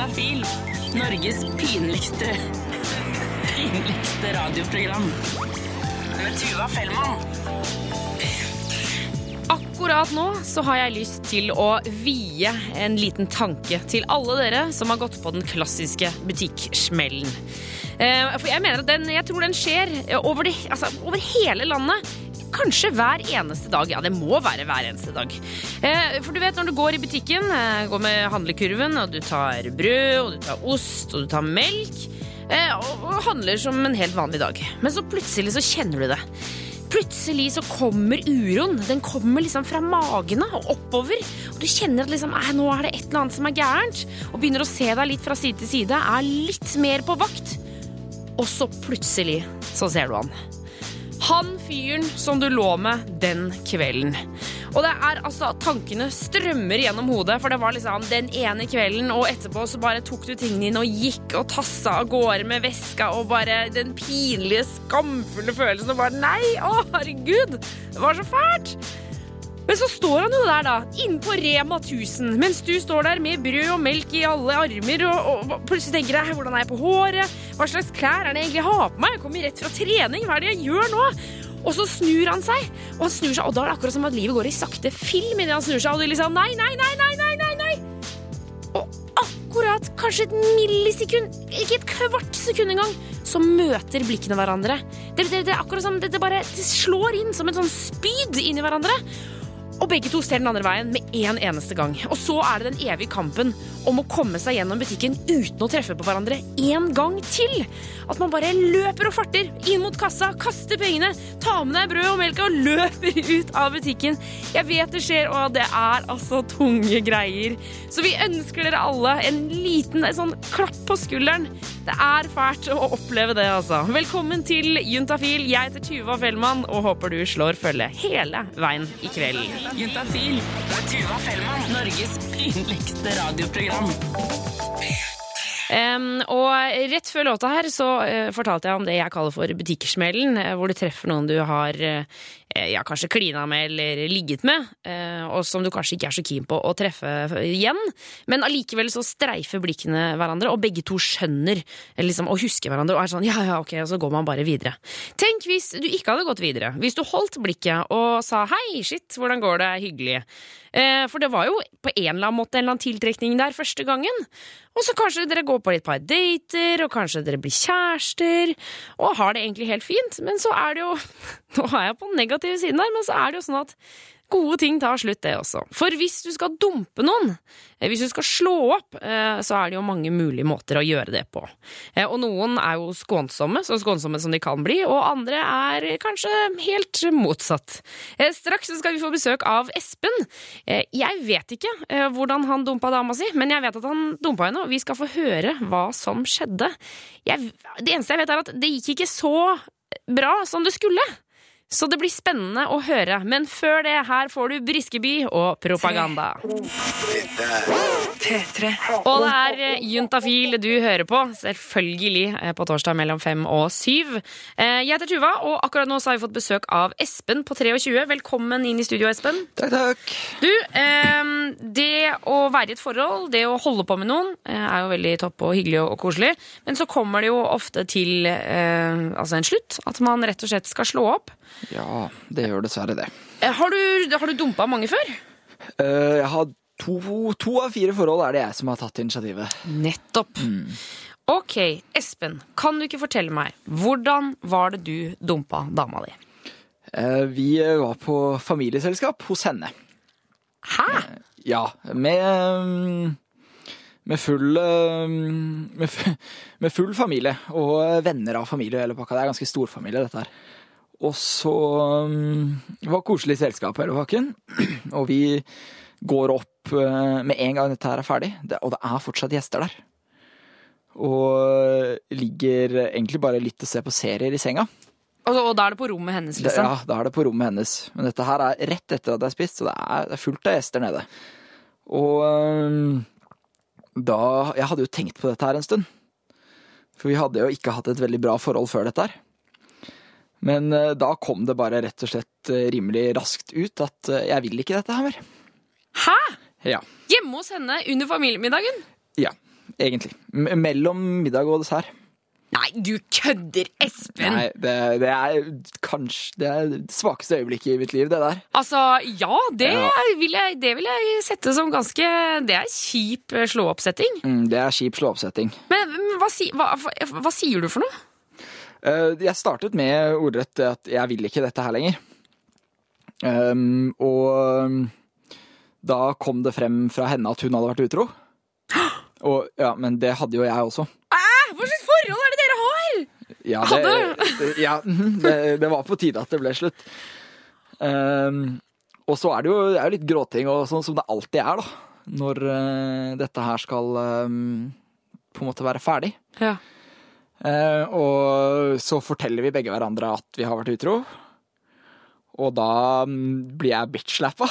Juntafil. Norges pinligste pinligste radioprogram. Med Tuva Fellmann. Akkurat nå så har jeg lyst til å vie en liten tanke til alle dere som har gått på den klassiske butikksmellen. Eh, For jeg mener at den, jeg tror den skjer over, det, altså, over hele landet. Kanskje hver eneste dag. Ja, det må være hver eneste dag. Eh, For du vet når du går i butikken, eh, går med handlekurven, og du tar brød, og du tar ost, og du tar melk, eh, og handler som en helt vanlig dag. Men så plutselig så kjenner du det. Plutselig så kommer uroen. Den kommer liksom fra magene og oppover. Og du kjenner at liksom, nå er det et eller annet som er gærent. Og begynner å se deg litt fra side til side. Er litt mer på vakt. Og så plutselig så ser du han. Han fyren som du lå med den kvelden. Og det er altså Tankene strømmer gjennom hodet, for det var liksom den ene kvelden, og etterpå så bare tok du tingene dine og gikk og tassa av gårde med veska, og bare den pinlige, skamfulle følelsen og bare Nei, å herregud! Det var så fælt! Men så står han jo der, da, inne på Rema 1000, mens du står der med brød og melk i alle armer, og, og plutselig tenker jeg hvordan er jeg på håret? Hva slags klær er det jeg egentlig har på meg? Jeg kommer rett fra trening, hva er det jeg gjør nå? Og så snur han seg, og han snur seg, og da er det akkurat som at livet går i sakte film idet han snur seg, og du liksom nei, nei, nei, nei, nei, nei, nei. Og akkurat, kanskje et millisekund, ikke et kvart sekund engang, så møter blikkene hverandre. Det, det, det akkurat som det, det bare det slår inn som en sånn spyd inn i hverandre. Og begge to ser den andre veien med en eneste gang. Og så er det den evige kampen om å komme seg gjennom butikken uten å treffe på hverandre en gang til. At man bare løper og farter inn mot kassa, kaster pengene, tar med deg brød og melk og løper ut av butikken. Jeg vet det skjer, og det er altså tunge greier. Så vi ønsker dere alle en liten en sånn klapp på skulderen. Det er fælt å oppleve det, altså. Velkommen til Juntafil. Jeg heter Tuva Fellmann og håper du slår følge hele veien i kveld. Juntafil. Tuva Fellmann. Norges pinligste radioprogram. Em, og rett før låta her så uh, fortalte jeg om det jeg kaller for butikksmellen, uh, hvor du treffer noen du har uh, ja, kanskje klina med eller ligget med, eh, og som du kanskje ikke er så keen på å treffe igjen. Men allikevel så streifer blikkene hverandre, og begge to skjønner eh, liksom, og husker hverandre og er sånn ja, ja, ok, og så går man bare videre. Tenk hvis du ikke hadde gått videre. Hvis du holdt blikket og sa hei, shit, hvordan går det, hyggelig. Eh, For det var jo på en eller annen måte en eller annen tiltrekning der første gangen. Og så kanskje dere går på et par dater, og kanskje dere blir kjærester, og har det egentlig helt fint. Men så er det jo Nå er jeg på den negative siden her, men så er det jo sånn at gode ting tar slutt, det også. For hvis du skal dumpe noen, eh, hvis du skal slå opp, eh, så er det jo mange mulige måter å gjøre det på. Eh, Og noen er jo skånsomme, så skånsomme som de kan bli, og andre er kanskje helt motsatt. Straks skal vi få besøk av Espen. Jeg vet ikke hvordan han dumpa dama si, men jeg vet at han dumpa henne, og vi skal få høre hva som skjedde. Jeg, det eneste jeg vet, er at det gikk ikke så bra som det skulle. Så det blir spennende å høre. Men før det, her får du Briskeby og propaganda. Og det er eh, Juntafil du hører på, selvfølgelig eh, på torsdag mellom fem og syv. Eh, Jeg heter Tuva, og akkurat nå så har vi fått besøk av Espen på 23. Velkommen inn i studio, Espen. Takk, takk. Du, eh, det å være i et forhold, det å holde på med noen, er jo veldig topp og hyggelig og, koselig. Men så kommer det jo ofte til altså en slutt. At man rett og slett skal slå opp. Ja, det gjør dessverre det. Eh, har, du, har du dumpa mange før? Uh, jeg har to, to av fire forhold er det jeg som har tatt initiativet. Nettopp. Ok, Espen, kan du ikke fortelle meg, hvordan var det du dumpa dama di? Uh, vi var på familieselskap hos henne. Hæ? Ja, med um med full, eh, med, full familie og venner av familie hele pakka. Det er ganske storfamilie, dette her. Og så mm, det var koselig selskap hele pakken. Og vi går opp eh, med en gang dette her er ferdig, og det er fortsatt gjester der. Og ligger egentlig bare litt og ser på serier i senga. Og, og da er det på rommet hennes, liksom? ja, da er det på rommet hennes. Men dette her er rett etter at det er spist, så det er, det er fullt av gjester nede. Og øhm, da Jeg hadde jo tenkt på dette her en stund. For vi hadde jo ikke hatt et veldig bra forhold før dette her. Men øh, da kom det bare rett og slett øh, rimelig raskt ut at øh, jeg vil ikke dette her mer. Hæ? Ja. Hjemme hos henne under familiemiddagen? ja. egentlig. M mellom middag og dessert. Nei, du kødder, Espen! Nei, det, det er kanskje det er det svakeste øyeblikket i mitt liv, det der. Altså, ja, det, Ja. Vil jeg, det vil jeg sette som ganske Det er kjip eh, slåoppsetting. Mm, det er kjip slåoppsetting. Men hva, hva, hva, hva sier du for noe? Eh, Jeg startet med ordrett at jeg vil ikke dette her lenger. Um, og da kom det frem fra henne at hun hadde vært utro. Og ja, men det hadde jo jeg også. Hva slags forhold er det dere har? Ja, det, ja, mhm, det, det var på tide at det ble slutt. Um, og så er det jo, det er litt gråting, og sånn som det alltid er, da. Når eh, dette her skal um, på en måte være ferdig. Ja. Eh, og så forteller vi begge hverandre at vi har vært utro. Og da mm, blir jeg bitch-slappa.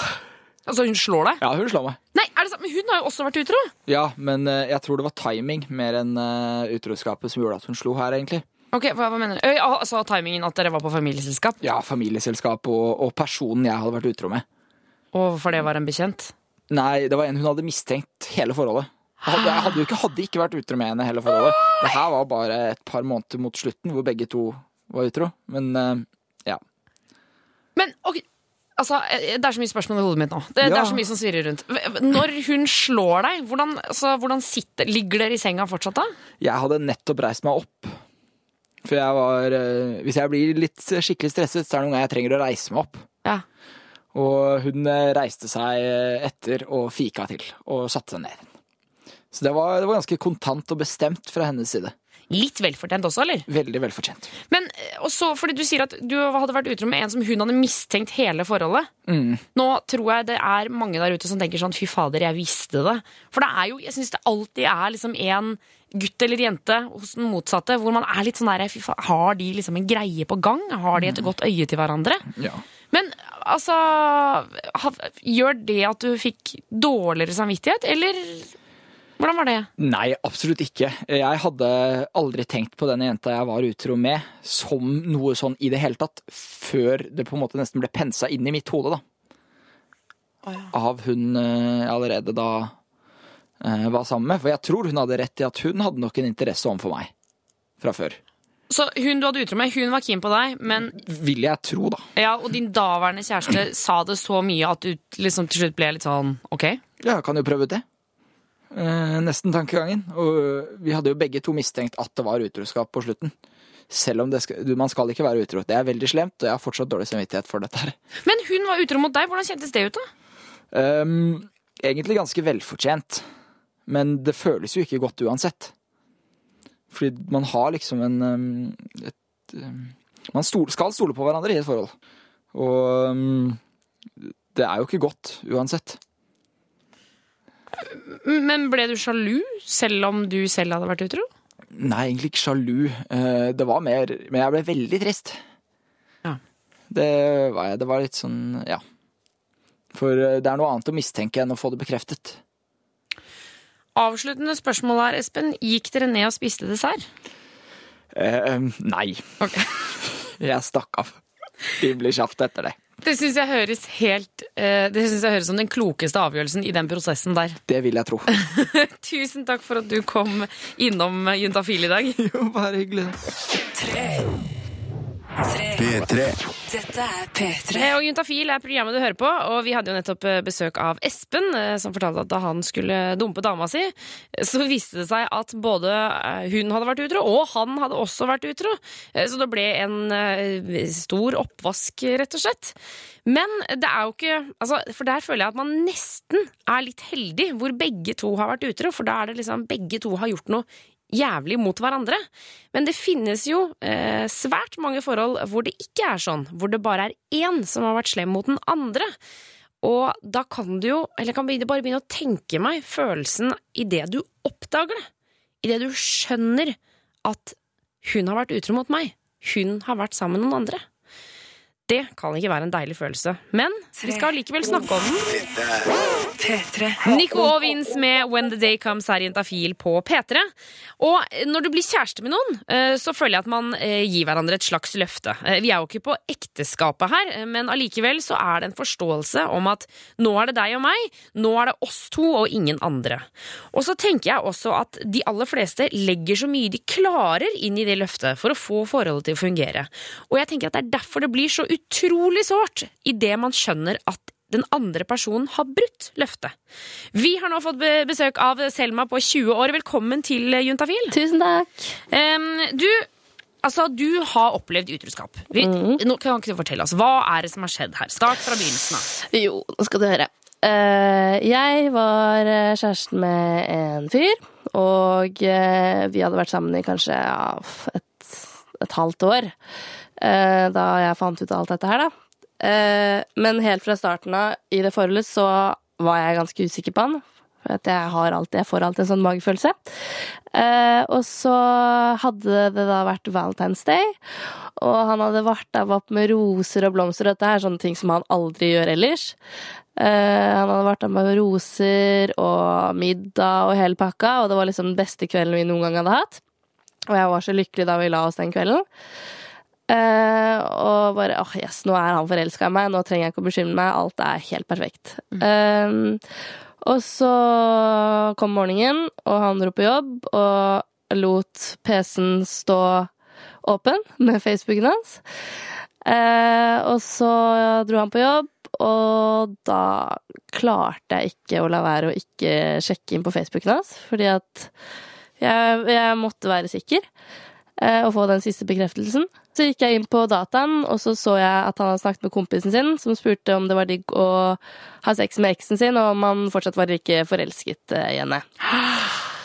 Altså, hun slår deg? Ja, hun slår meg. Nei, er det sant? Men hun har jo også vært utro! Ja, men eh, jeg tror det var timing mer enn uh, utroskapet som gjorde at hun slo her, egentlig. Ok, hva, hva mener du? Øy, altså timingen at dere var på familieselskap, Ja, familieselskap og, og personen jeg hadde vært utro med. og for det var en bekjent? Nei, det var en hun hadde mistenkt hele forholdet. Jeg hadde, jeg hadde jo ikke, hadde ikke vært utro med henne hele forholdet. Det her var bare et par måneder mot slutten hvor begge to var utro. Men eh, ja. Men ok, altså, eh, det er så mye spørsmål i hodet mitt nå. Det, det er så mye som svirrer rundt. Når hun slår deg, hvordan, altså, hvordan sitter, ligger dere i senga fortsatt da? Jeg hadde nettopp reist meg opp. For jeg var eh, Hvis jeg blir litt skikkelig stresset, så er det noen ganger jeg trenger å reise meg opp. Ja. Og hun reiste seg etter og fika til, og satte seg ned. Så det var, det var ganske kontant og bestemt fra hennes side. Litt velfortjent også, eller? Veldig velfortjent. Men eh, også fordi du sier at du hadde vært utro med en som hun hadde mistenkt hele forholdet. Mm. Nå tror jeg det er mange der ute som tenker sånn fy fader, jeg visste det. For det er jo, jeg syns det alltid er liksom en gutt eller jente hos den motsatte hvor man er litt sånn der fy faen, Har de liksom en greie på gang? Har de et godt øye til hverandre? Ja. Men altså Gjør det at du fikk dårligere samvittighet, eller hvordan var det? Nei, absolutt ikke. Jeg hadde aldri tenkt på den jenta jeg var utro med, som noe sånn i det hele tatt, før det på en måte nesten ble pensa inn i mitt hode, da. Av hun eh, allerede da eh, var sammen med. For jeg tror hun hadde rett i at hun hadde nok en interesse overfor meg fra før. Så hun du hadde utro med, hun var keen på deg, men Vil jeg tro, da. ja, og din daværende kjæreste sa det så mye at du liksom til slutt ble litt sånn OK? Ja, jeg kan jo prøve ut det. Eh, nesten tankegangen. Og vi hadde jo begge to mistenkt at det var utroskap på slutten. Selv om det skal, du, man skal ikke være utro. Det er veldig slemt, og jeg har fortsatt dårlig samvittighet for dette her. Men hun var utro mot deg. Hvordan kjentes det ut, da? Um, egentlig ganske velfortjent. Men det føles jo ikke godt uansett. Fordi man har liksom en ehm, et, ehm, Man stol, skal stole på hverandre i et forhold. Og um, det er jo ikke godt uansett. Men ble du sjalu, selv om du selv hadde vært utro? Nei, egentlig ikke sjalu. Eh, Det var mer Men jeg ble veldig trist. Ja. Det var jeg. Det var litt sånn, ja. For eh, det er noe annet å mistenke enn å få det bekreftet. Avsluttende spørsmål her, Espen. Gikk dere ned og spiste dessert? Eh, nei. Okay. Jeg stakk av rimelig kjapt etter det. Det syns jeg høres helt eh, Det synes jeg høres som den klokeste avgjørelsen i den prosessen der. Det vil jeg tro. Tusen takk for at du kom innom Juntafil i dag. Jo, bare hyggelig. Tre. Tre. P3. Dette er P3. Eh, Og Juntafil er programmet du hører på, og vi hadde jo nettopp eh, besøk av Espen, eh, som fortalte at da han skulle dumpe dama si, så viste det seg at både hun hadde vært utro, og han hadde også vært utro. Så det ble en stor oppvask, rett og slett. Men det er jo ikke altså, For der føler jeg at man nesten er litt heldig, hvor begge to har vært utro, for da er det liksom begge to har gjort noe jævlig mot hverandre. Men det finnes jo eh, svært mange forhold hvor det ikke er sånn, hvor det bare er én som har vært slem mot den andre. Og da kan du jo, eller kan du bare begynne å tenke meg følelsen idet du oppdager det. Idet du skjønner at hun har vært utro mot meg. Hun har vært sammen med noen andre. Det kan ikke være en deilig følelse. Men vi skal likevel snakke om den. Dette er Nico og Vince med When the Day Comes her i Juntafil på P3. Og når du blir kjæreste med noen, eh, så føler jeg at man eh, gir hverandre et slags løfte. Eh, Vi er jo ikke på ekteskapet her, men allikevel så er det en forståelse om at nå er det deg og meg, nå er det oss to og ingen andre. Og så tenker jeg også at de aller fleste legger så mye de klarer inn i det løftet for å få forholdet til å fungere. Og jeg tenker at det er derfor det blir så utrolig sårt idet man skjønner at den andre personen har brutt løftet. Vi har nå fått besøk av Selma på 20 år. Velkommen til Juntafil. Tusen takk. Du, altså, du har opplevd utroskap. Vi, Nå kan ikke du fortelle oss, Hva er det som har skjedd her? Start fra begynnelsen av. Jo, nå skal du høre. Eh, jeg var eh, kjæresten med en fyr, og eh, vi hadde vært sammen i kanskje et, et halvt år eh, da jeg fant ut alt dette her, da. Eh, men helt fra starten av i det forholdet så var jeg ganske usikker på han. For at jeg, har alltid, jeg får alltid en sånn magefølelse. Eh, og så hadde det da vært Valentine's Day, og han hadde varta opp med roser og blomster, og dette er sånne ting som han aldri gjør ellers. Eh, han hadde varta med roser og middag og hele pakka, og det var liksom den beste kvelden vi noen gang hadde hatt. Og jeg var så lykkelig da vi la oss den kvelden. Eh, og bare åh, yes, nå er han forelska i meg, nå trenger jeg ikke å bekymre meg, alt er helt perfekt. Eh, og så kom morgenen, og han dro på jobb og lot PC-en stå åpen med Facebooken hans. Uh, og så dro han på jobb, og da klarte jeg ikke å la være å ikke sjekke inn på Facebooken hans, fordi at jeg, jeg måtte være sikker og få den siste bekreftelsen. Så gikk jeg inn på dataen, og så så jeg at han hadde snakket med kompisen sin, som spurte om det var digg å ha sex med eksen sin, og om han fortsatt var ikke forelsket eh, i henne.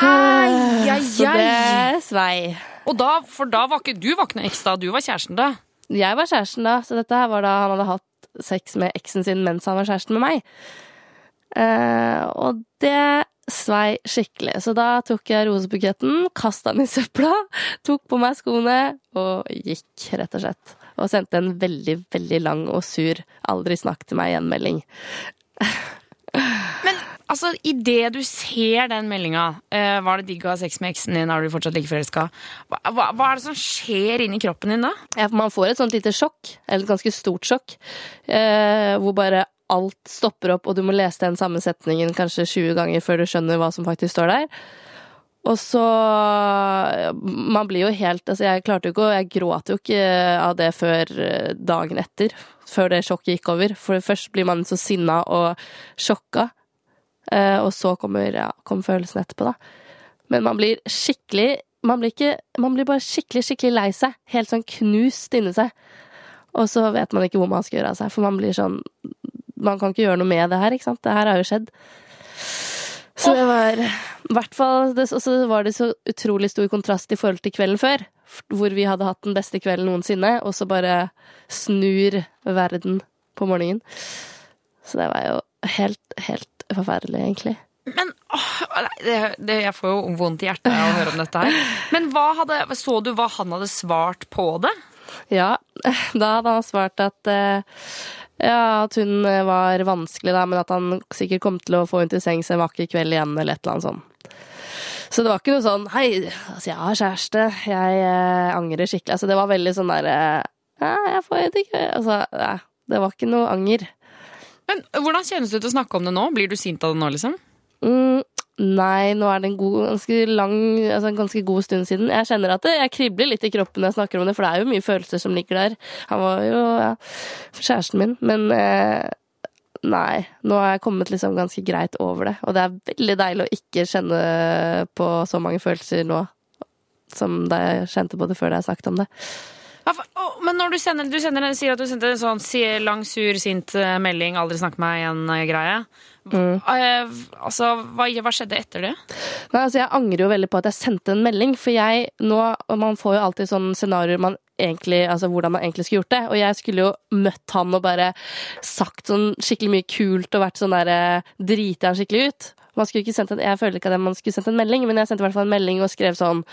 Ai, ai, Så ai. det svei. Og da, for da var ikke du var ikke noe eks da, du var kjæresten da. Jeg var kjæresten da, så dette her var da han hadde hatt sex med eksen sin mens han var kjæresten med meg. Eh, og det svei skikkelig. Så da tok jeg rosebuketten, kasta den i søpla, tok på meg skoene og gikk, rett og slett. Og sendte en veldig, veldig lang og sur 'aldri snakk til meg igjen'-melding. Men altså, idet du ser den meldinga, uh, var det digg å ha sex med eksen din, er du fortsatt like forelska? Hva, hva, hva er det som skjer inni kroppen din da? Ja, man får et sånt lite sjokk, eller et ganske stort sjokk, uh, hvor bare alt stopper opp, og du må lese den samme setningen kanskje 20 ganger før du skjønner hva som faktisk står der. Og så Man blir jo helt Altså, jeg klarte jo ikke å Jeg gråt jo ikke av det før eh, dagen etter. Før det sjokket gikk over. For først blir man så sinna og sjokka. Eh, og så kommer, ja, kommer følelsen etterpå, da. Men man blir skikkelig man blir, ikke, man blir bare skikkelig, skikkelig lei seg. Helt sånn knust inni seg. Og så vet man ikke hvor man skal gjøre av seg, for man blir sånn Man kan ikke gjøre noe med det her, ikke sant. Det her har jo skjedd. Så det var i hvert fall det- Og så var det så utrolig stor kontrast i forhold til kvelden før, hvor vi hadde hatt den beste kvelden noensinne, og så bare snur verden på morgenen. Så det var jo helt, helt forferdelig, egentlig. Men åh, det, det, Jeg får jo vondt i hjertet av å høre om dette her. Men hadde, så du hva han hadde svart på det? Ja, da hadde han svart at eh, ja, at hun eh, var vanskelig, da, men at han sikkert kom til å få henne til sengs en vakker kveld igjen, eller et eller annet sånt. Så det var ikke noe sånn Hei, altså, jeg har kjæreste, jeg eh, angrer skikkelig. Altså, det var veldig sånn derre Ja, jeg får det ikke Altså, ja, det var ikke noe anger. Men Hvordan kjennes det ut å snakke om det nå? Blir du sint av det nå, liksom? Mm, nei, nå er det en god, ganske lang, altså en ganske god stund siden. Jeg kjenner at det, jeg kribler litt i kroppen når jeg snakker om det, for det er jo mye følelser som ligger der. Han var jo ja, kjæresten min, men eh, nei, nå har jeg kommet liksom ganske greit over det. Og det er veldig deilig å ikke kjenne på så mange følelser nå som da jeg kjente på det før da jeg snakket om det. Ja, for, å, men når du sender, du sender, sier at du sendte en sånn si- lang, sur, sint eh, melding, aldri snakk med meg igjen-greie. Mm. altså, hva, hva skjedde etter det? Nei, altså Jeg angrer jo veldig på at jeg sendte en melding, for jeg nå Man får jo alltid sånne scenarioer man egentlig Altså hvordan man egentlig skulle gjort det. Og jeg skulle jo møtt han og bare sagt sånn skikkelig mye kult og vært sånn derre driti han skikkelig ut. Man skulle ikke sendt en, Jeg føler ikke at man skulle sendt en melding, men jeg sendte i hvert fall en melding og skrev sånn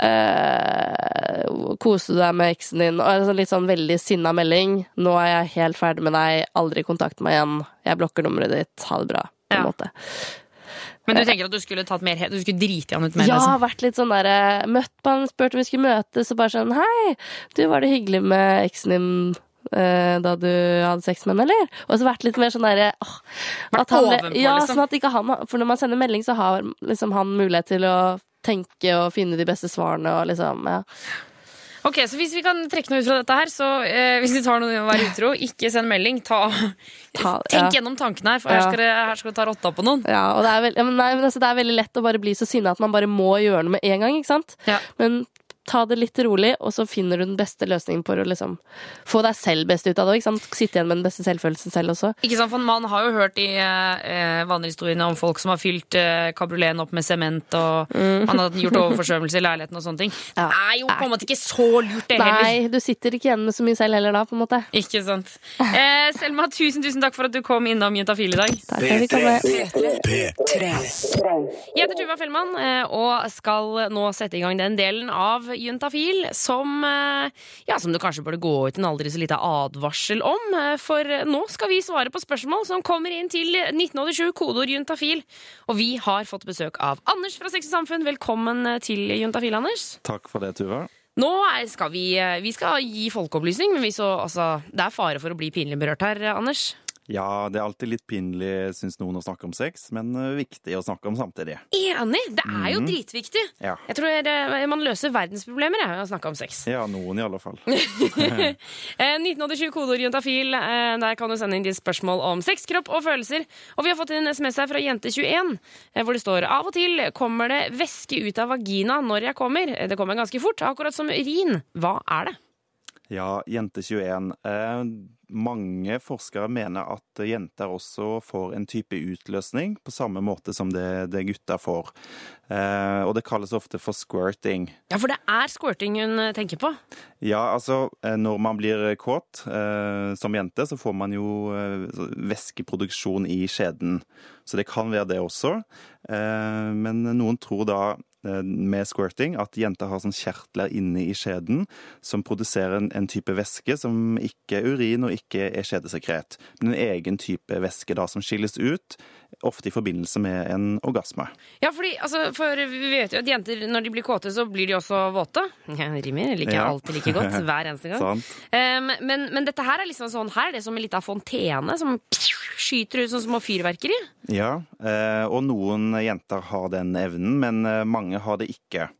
eh, kose deg med eksen din? Og sånn litt sånn veldig sinna melding. 'Nå er jeg helt ferdig med deg. Aldri kontakt meg igjen. Jeg blokker nummeret ditt. Ha det bra.' På en Ja. måte. Men du tenker at du skulle tatt mer Du skulle drite han ut mer? Ja, liksom. vært litt sånn der Møtt på han, spurt om vi skulle møtes, og bare sånn 'Hei, du, var det hyggelig med eksen din?' eh, da du hadde sex med henne, eller? Og så vært litt mer sånn derre Ja, liksom. sånn at ikke han For når man sender melding, så har liksom han mulighet til å tenke og finne de beste svarene og liksom Ja. Ok, så Hvis vi kan trekke noe ut fra dette her, så eh, hvis du tar noe å være utro, ikke send melding. Ta, Ta- tenk ja. gjennom tankene her, for her skal, det, her skal du ta rotta på noen. Ja, og det er, veld, ja, men nei, men altså, det er veldig lett å bare bli så sinna at man bare må gjøre noe med en gang. ikke sant? Ja. Men ta det litt rolig, og så finner du den beste løsningen på å liksom få deg selv best ut av det. ikke sant? Sitte igjen med den beste selvfølelsen selv også. Ikke sant, for Man har jo hørt i eh, vandrehistoriene om folk som har fylt eh, kabrioleten opp med sement, og man har gjort overforsømmelse i leiligheten og sånne ting. Mm. Ja. Det er jo på en måte ikke så lurt, det heller. Nei, du sitter ikke igjen med så mye selv heller da, på en måte. Ikke sant. Eh, Selma, tusen tusen takk for at du kom innom Juntafil i dag. Takk for at vi komme. Jeg heter Tuva Fellmann eh, og skal nå sette i gang den delen av Juntafil som, eh, ja, som du kanskje burde gå ut en aldri så lite advarsel om. eh, For nå skal vi svare på spørsmål som kommer inn til 1987, kodeord juntafil. Og vi har fått besøk av Anders fra Sex og Samfunn. Velkommen eh, til Juntafil, Anders. Takk for det, Tuva. Nå skal vi, vi skal gi folkeopplysning, men vi så, altså, det er fare for å bli pinlig berørt her, Anders. Ja, det er alltid litt pinlig, syns noen, å snakke om sex, men eh, viktig å snakke om samtidig. Enig! Det er jo dritviktig. Ja. Jeg tror eh, man løser verdensproblemer ved å snakke om sex. Ja, noen i alle fall. Eh, 1987 kodeord juntafil. Eh, der kan du sende inn ditt spørsmål om sex, kropp og følelser. Og vi har fått en SMS her fra jente21, eh, hvor det står av og til kommer det væske ut av vagina når jeg kommer. Eh, Det kommer ganske fort, akkurat som urin. Hva er det? Ja, Jente21. Eh, mange forskere mener at jenter også får en type utløsning på samme måte som det, det gutter får. Eh, og det kalles ofte for squirting. Ja, for det er squirting hun eh, tenker på. Ja, altså eh, når man blir kåt eh, som jente, så får man jo væskeproduksjon i skjeden. Så det kan være det også. Eh, men noen tror da med squirting at jenter har sånn kjertler inne i skjeden som produserer en, en type væske som ikke er urin og ikke er skjedesekret, men en egen type væske da som skilles ut, ofte i forbindelse med en orgasme. Ja, fordi, altså, for vi vet jo at jenter når de blir kåte, så blir de også våte. Det Rimer liker jeg Ja. alltid like godt. Hver eneste gang. Um, men, men dette her er liksom sånn her, det er som en liten fontene som skyter ut som små fyrverkeri. Ja, eh, og noen jenter har den evnen, men eh, mange har det ikke.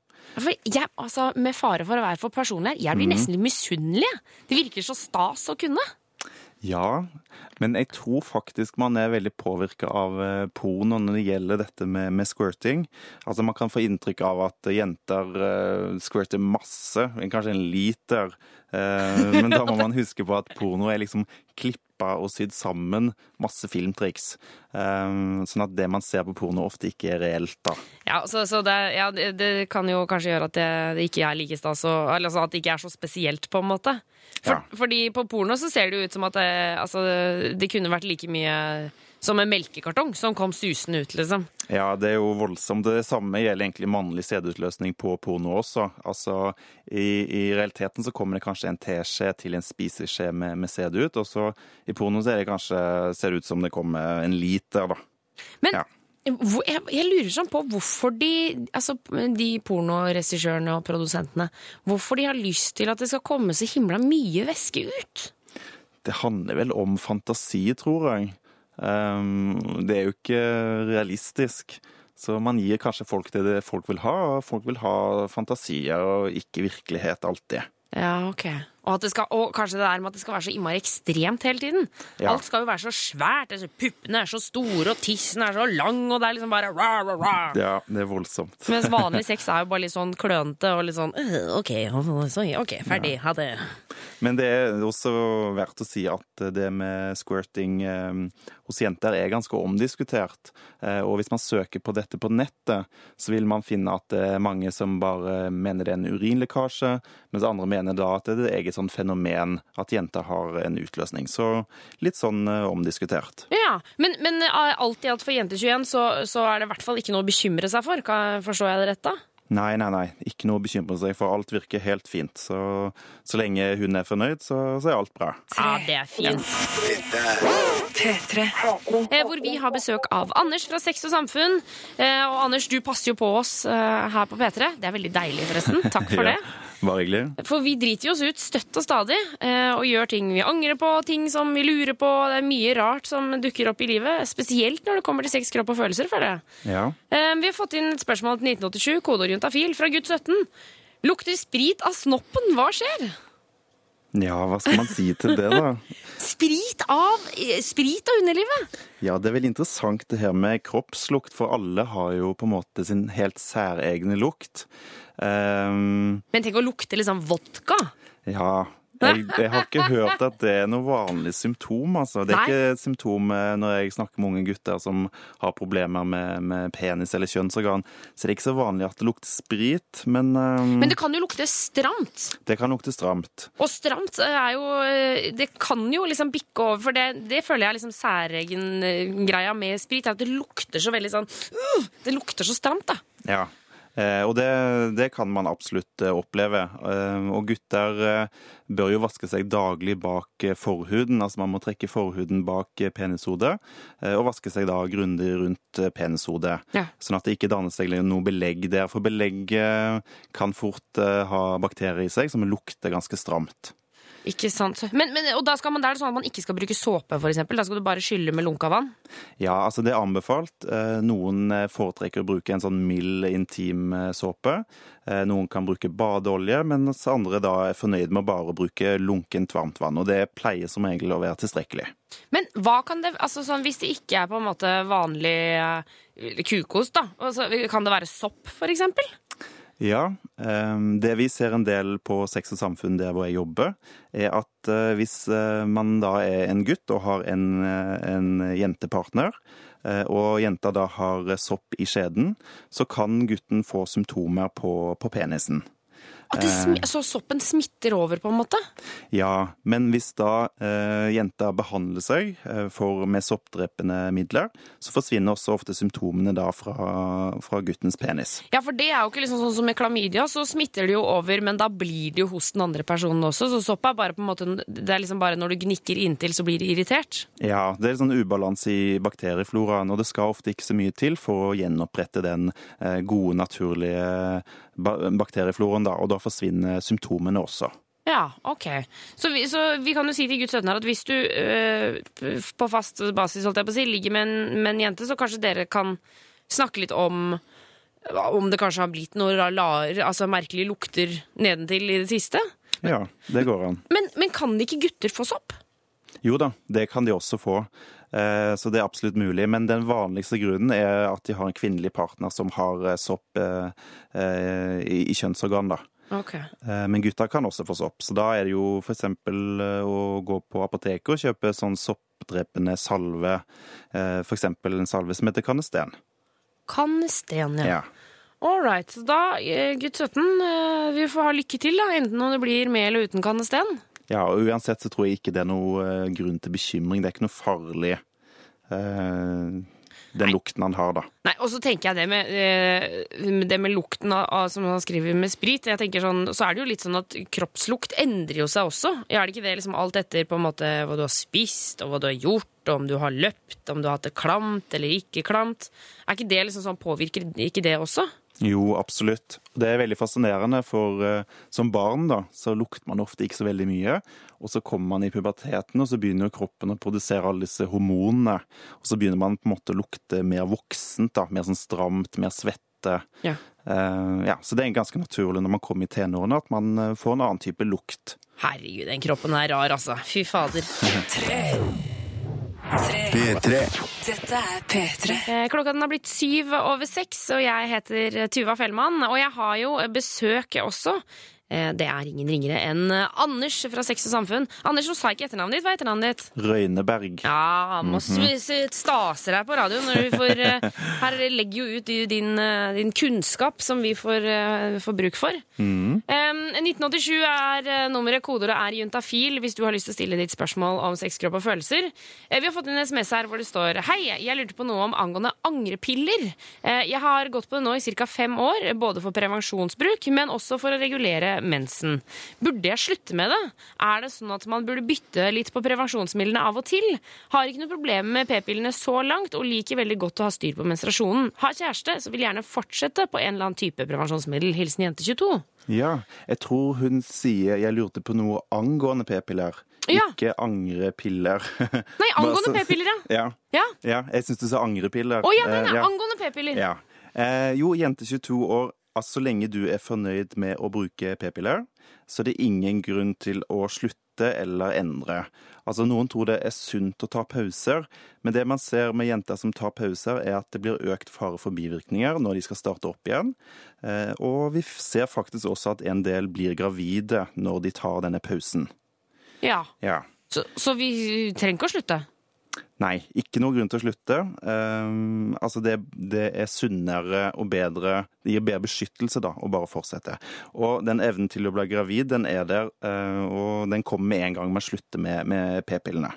For jeg, altså, med fare for å være for personlig her, jeg blir nesten litt misunnelig. Det virker så stas å kunne. Ja, men jeg tror faktisk man er veldig påvirka av eh, porno når det gjelder dette med, med squirting. Altså Man kan få inntrykk av at jenter uh, squirter masse, kanskje en liter. Uh, men da må man huske på at porno er liksom klippa og sydd sammen masse filmtriks. Eh, sånn at det man ser på porno, ofte ikke er reelt, da. Ja, så, så det, ja, det, det kan jo kanskje gjøre at det, det ikke er like stas, eller altså at det ikke er så spesielt, på en måte. For, Ja. Fordi på porno så ser det jo ut som at det, altså, det kunne vært like mye som en melkekartong som kom susende ut, liksom. Ja, det er jo voldsomt. Det samme gjelder egentlig mannlig sædutløsning på porno også. Altså, i, I realiteten så kommer det kanskje en teskje til en spiseskje med, med sæd ut, og så i porno så er det kanskje, ser ut som det kommer en liter, da. Men Ja. jeg, jeg lurer sånn på hvorfor de, altså, de pornoregissørene og produsentene Hvorfor de har lyst til at det skal komme så himla mye væske ut. Det handler vel om fantasi, tror jeg. Um, det er jo ikke realistisk. Så man gir kanskje folk det, det folk vil ha, og folk vil ha fantasier og ikke virkelighet alltid. Ja, ok. Og, at det skal, og kanskje det der med at det skal være så innmari ekstremt hele tiden. Ja. Alt skal jo være så svært. Altså, puppene er så store, og tissen er så lang, og det er liksom bare rah, rah, rah. Ja, det er voldsomt. Mens vanlig sex er jo bare litt sånn klønete og litt sånn «Øh, OK, ok, ferdig. Ha det. Men det er også verdt å si at det med squirting eh, hos jenter er ganske omdiskutert. Eh, og hvis man søker på dette på nettet, så vil man finne at det er mange som bare mener det er en urinlekkasje, mens andre mener da at det er det eget sånn fenomen at jenter har en utløsning. Så litt sånn eh, omdiskutert. Ja, Men, men eh, alt i alt for Jente21 så, så er det i hvert fall ikke noe å bekymre seg for. Kan- Forstår jeg det rett da? Nei, nei, nei. Ikke noe å bekymre seg for. Alt virker helt fint. Så, så lenge hun er fornøyd, så, så er alt bra. Ja, det er fint. P3. Eh, hvor vi har besøk av Anders fra Sex og Samfunn. Eh, og Anders, du passer jo på oss her på P3. Det er veldig deilig, forresten. Takk for Ja, Bare hyggelig. For vi driter jo oss ut støtt og stadig, eh, og gjør ting vi angrer på, ting som vi lurer på. Det er mye rart som dukker opp i livet, spesielt når det kommer til sex, kropp og følelser, føler jeg. Ja. Eh, Vi har fått inn et spørsmål til 1987, kodeorientafil, fra gutt 17. Lukter sprit av snoppen, hva skjer? Ja, hva skal man si til det, da? Sprit av eh, Sprit av underlivet? Ja, det er veldig interessant det her med kroppslukt, for alle har jo på en måte sin helt særegne lukt. Um, Men tenk å lukte liksom vodka. ja, jeg, jeg har ikke hørt at det er noe vanlig symptom, altså. Det er Nei. ikke et symptom eh, når jeg snakker med unge gutter som har problemer med, med penis eller kjønnsorgan. Så det er ikke så vanlig at det lukter sprit, men, ehm, Men det kan jo lukte stramt. det kan lukte stramt. Og stramt eh, er jo Det kan jo liksom bikke over, for det, det føler jeg er liksom særegen greia med sprit. er At det lukter så veldig sånn uh, Det lukter så stramt, da. Ja, og det, det kan man absolutt eh, oppleve. Eh, og gutter eh, bør jo vaske seg daglig bak eh, forhuden, altså man må trekke forhuden bak eh, penishodet, eh, og vaske seg da grundig rundt eh, penishodet, Ja. sånn at det ikke danner seg noe belegg der. For belegg eh, kan fort eh, ha bakterier i seg som lukter ganske stramt. Ikke sant? Men, men, og da, skal man, da er det sånn at man ikke skal bruke såpe, eksempel. Da skal du bare skylle med lunka vann. Ja, altså det er anbefalt. Eh, Noen eh, foretrekker å bruke en sånn mild intim eh, såpe. Noen kan bruke badeolje, mens andre da er fornøyd med å bare bruke lunkent varmt vann. Og det pleier som regel å være tilstrekkelig. Men hva kan det, altså sånn, hvis det ikke er på en måte vanlig kukost, da, altså, kan det være sopp, eksempel? Ja, eh, det vi ser en del på Sex og Samfunn der hvor jeg jobber, er at eh, hvis eh, man da er en gutt og har en, eh, en jentepartner, og jenta da har sopp i skjeden, så kan gutten få symptomer på, på penisen. Smi, så soppen smitter over, på en måte? Ja, men hvis da eh, jenta behandler seg eh, for, med soppdrepende midler, så forsvinner også ofte symptomene da fra, fra guttens penis. Ja, for det er jo ikke liksom sånn som med klamydia, så smitter det jo over, men da blir det jo hos den andre personen også. Så sopp er bare på en måte Det er liksom bare når du gnikker inntil, så blir det irritert. Ja, det er sånn ubalanse i bakteriefloraen, og det skal ofte ikke så mye til for å gjenopprette den eh, gode, naturlige bakteriefloraen, da, og da forsvinner symptomene også. Ja, ok. Så vi, så vi kan jo si til Guds 17 her at hvis du øh, på fast basis holdt jeg på å si, ligger med en, med en jente, så kanskje dere kan snakke litt om om det kanskje har blitt noen rar, altså merkelige lukter nedentil i det siste. Ja, det går an. Men, men kan ikke gutter få sopp? Jo da, det kan de også få. Eh, Så det er absolutt mulig. Men den vanligste grunnen er at de har en kvinnelig partner som har eh, sopp eh, i kjønnsorgan. da. Ok. Eh, Men gutter kan også få sopp. Så da er det jo f.eks. å gå på apoteket og kjøpe sånn soppdrepende salve. F.eks. en salve som heter kanesten. Kanesten, ja. Ja. All right. Så da, gutt 17, eh, vi får ha lykke til, da. Enten om det blir med eller uten kannesten. Ja, og uansett så tror jeg ikke det er noe eh, grunn til bekymring. Det er ikke noe farlig, Uh, den lukten han har, da. Nei, og så tenker jeg det med, eh, det med lukten av, som han skriver med sprit. Jeg tenker sånn, Så er det jo litt sånn at kroppslukt endrer jo seg også. Er det ikke det liksom alt etter på en måte hva du har spist, og hva du har gjort, og om du har løpt, om du har hatt det klamt eller ikke klamt? Er ikke det liksom sånn, Påvirker ikke det også? Jo, absolutt. Det er veldig fascinerende, for uh, som barn da, så lukter man ofte ikke så veldig mye. Og så kommer man i puberteten, og så begynner kroppen å produsere alle disse hormonene. Og så begynner man på en måte å lukte mer voksent, da, mer sånn stramt, mer svette. Ja. Uh, ja, så det er ganske naturlig når man kommer i tenårene at man eh, får en annen type lukt. Herregud, den kroppen er rar, altså. Fy fader. P3. Dette er P3. Eh, Klokka den har blitt syv over seks, og jeg heter Tuva Fellmann. Og jeg har jo besøk også. Eh, Det er ingen ringere enn Anders fra Sex og Samfunn. Anders, nå sa jeg ikke etternavnet ditt. Hva er etternavnet ditt? Røyneberg. Ja, må mm -hmm. stase deg på radioen når du får eh, Her legger jo ut din, eh, din kunnskap som vi får, eh, får bruk for. Mm. Em, 1987 er eh, nummeret. Kodeordet er juntafil hvis du har lyst til å stille ditt spørsmål om sex, kropp og følelser. Eh, vi har fått en SMS her hvor det står Hei, jeg lurte på noe om angående angrepiller. Eh, jeg har gått på det nå i ca. fem år, både for prevensjonsbruk, men også for å regulere mensen. Burde jeg slutte med det? Er det sånn at man burde bytte litt på prevensjonsmidlene av og til? Har ikke noe problem med p-pillene så langt, og liker veldig godt å ha styr på menstruasjonen. Har kjæreste, så vil gjerne fortsette på en eller annen type prevensjonsmiddel. Hilsen jente22. Ja, jeg tror hun sier jeg lurte på noe angående p-piller. Ja. Ikke angrepiller. Nei, angående p-piller, ja. Ja, Ja. jeg syns du sa angrepiller. Å ja, den nei, er angående p-piller. Ja. Eh, jo, jente 22 år, altså så lenge du er fornøyd med å bruke p-piller, så er det ingen grunn til å slutte eller endre. Altså Noen tror det er sunt å ta pauser, men det man ser med jenter som tar pauser, er at det blir økt fare for bivirkninger når de skal starte opp igjen. Eh, og vi ser faktisk også at en del blir gravide når de tar denne pausen. Ja. Ja. Så, så vi trenger ikke å slutte? Nei, ikke noe grunn til å slutte. Um, altså det, det er sunnere og bedre Det gir bedre beskyttelse da, å bare fortsette. Og den evnen til å bli gravid, den er der, uh, og den kommer med en gang man slutter med, med p-pillene.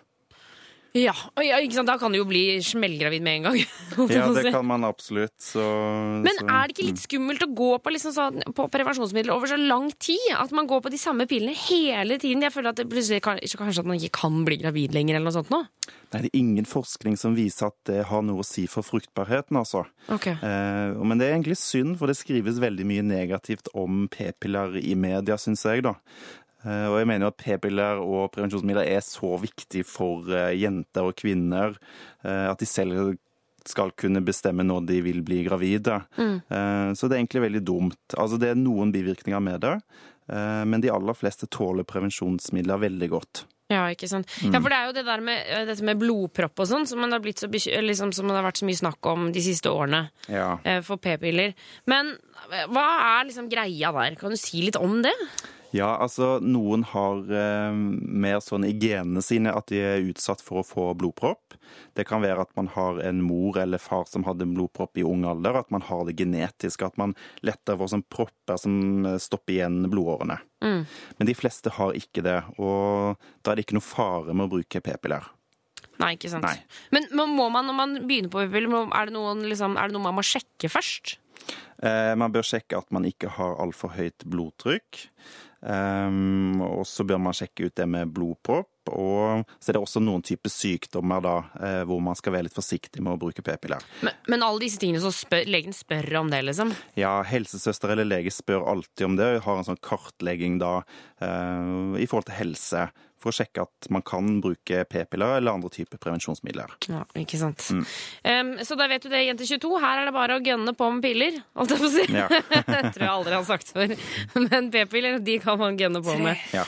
Ja. ja, ikke sant? Da kan du jo bli smellgravid med en gang. Ja, det kan man absolutt. Så, Men så, er det ikke litt skummelt å gå på, liksom sånn, på prevensjonsmidler over så lang tid? At man går på de samme pillene hele tiden? Jeg føler at det plutselig kan, kanskje at man ikke kan bli gravid lenger, eller noe sånt nå? Nei, det er ingen forskning som viser at det har noe å si for fruktbarheten, altså. Okay. Eh, men det er egentlig synd, for det skrives veldig mye negativt om p-piller i media, syns jeg, da. Eh, og jeg mener jo at p-piller og prevensjonsmidler er så viktig for eh, jenter og kvinner eh, at de selv skal kunne bestemme når de vil bli gravide. Mm. så det er egentlig veldig dumt. Altså det er noen bivirkninger med det, men de aller fleste tåler prevensjonsmidler veldig godt. Ja, ikke sant. Ja, for det er jo det der med, dette med blodpropp og sånn, som, man har blitt så liksom, som det har vært så mye snakk om de siste årene Ja. for p-piller. Men hva er liksom greia der? Kan du si litt om det? Ja, altså noen har eh, mer sånn i genene sine at de er utsatt for å få blodpropp. Det kan være at man har en mor eller far som hadde blodpropp i ung alder, at man har det genetisk, at man lettere får sånn propper som eh, stopper igjen blodårene. Mm. Men de fleste har ikke det, og da er det ikke noe fare med å bruke p-piller. Nei, ikke sant. Nei. Men men må man, når man begynner på p-piller, er, liksom, er det noe man må sjekke først? Eh, man bør sjekke at man ikke har altfor høyt blodtrykk. Um, og så bør man sjekke ut det med blodpropp. Og så er det også noen typer sykdommer da, eh, hvor man skal være litt forsiktig med å bruke p-piller. Men, men alle disse tingene så spør, legen spør om det, liksom? Ja, helsesøster eller lege spør alltid om det. og Har en sånn kartlegging da eh, i forhold til helse. For å sjekke at man kan bruke p-piller eller andre typer prevensjonsmidler. Ja, ikke sant. Mm. Um, så da vet du det, jente 22. Her er det bare å gønne på med piller. Holdt jeg på å si. Ja. det tror jeg aldri har sagt før. Men p-piller, de kan man gønne på med. Ja.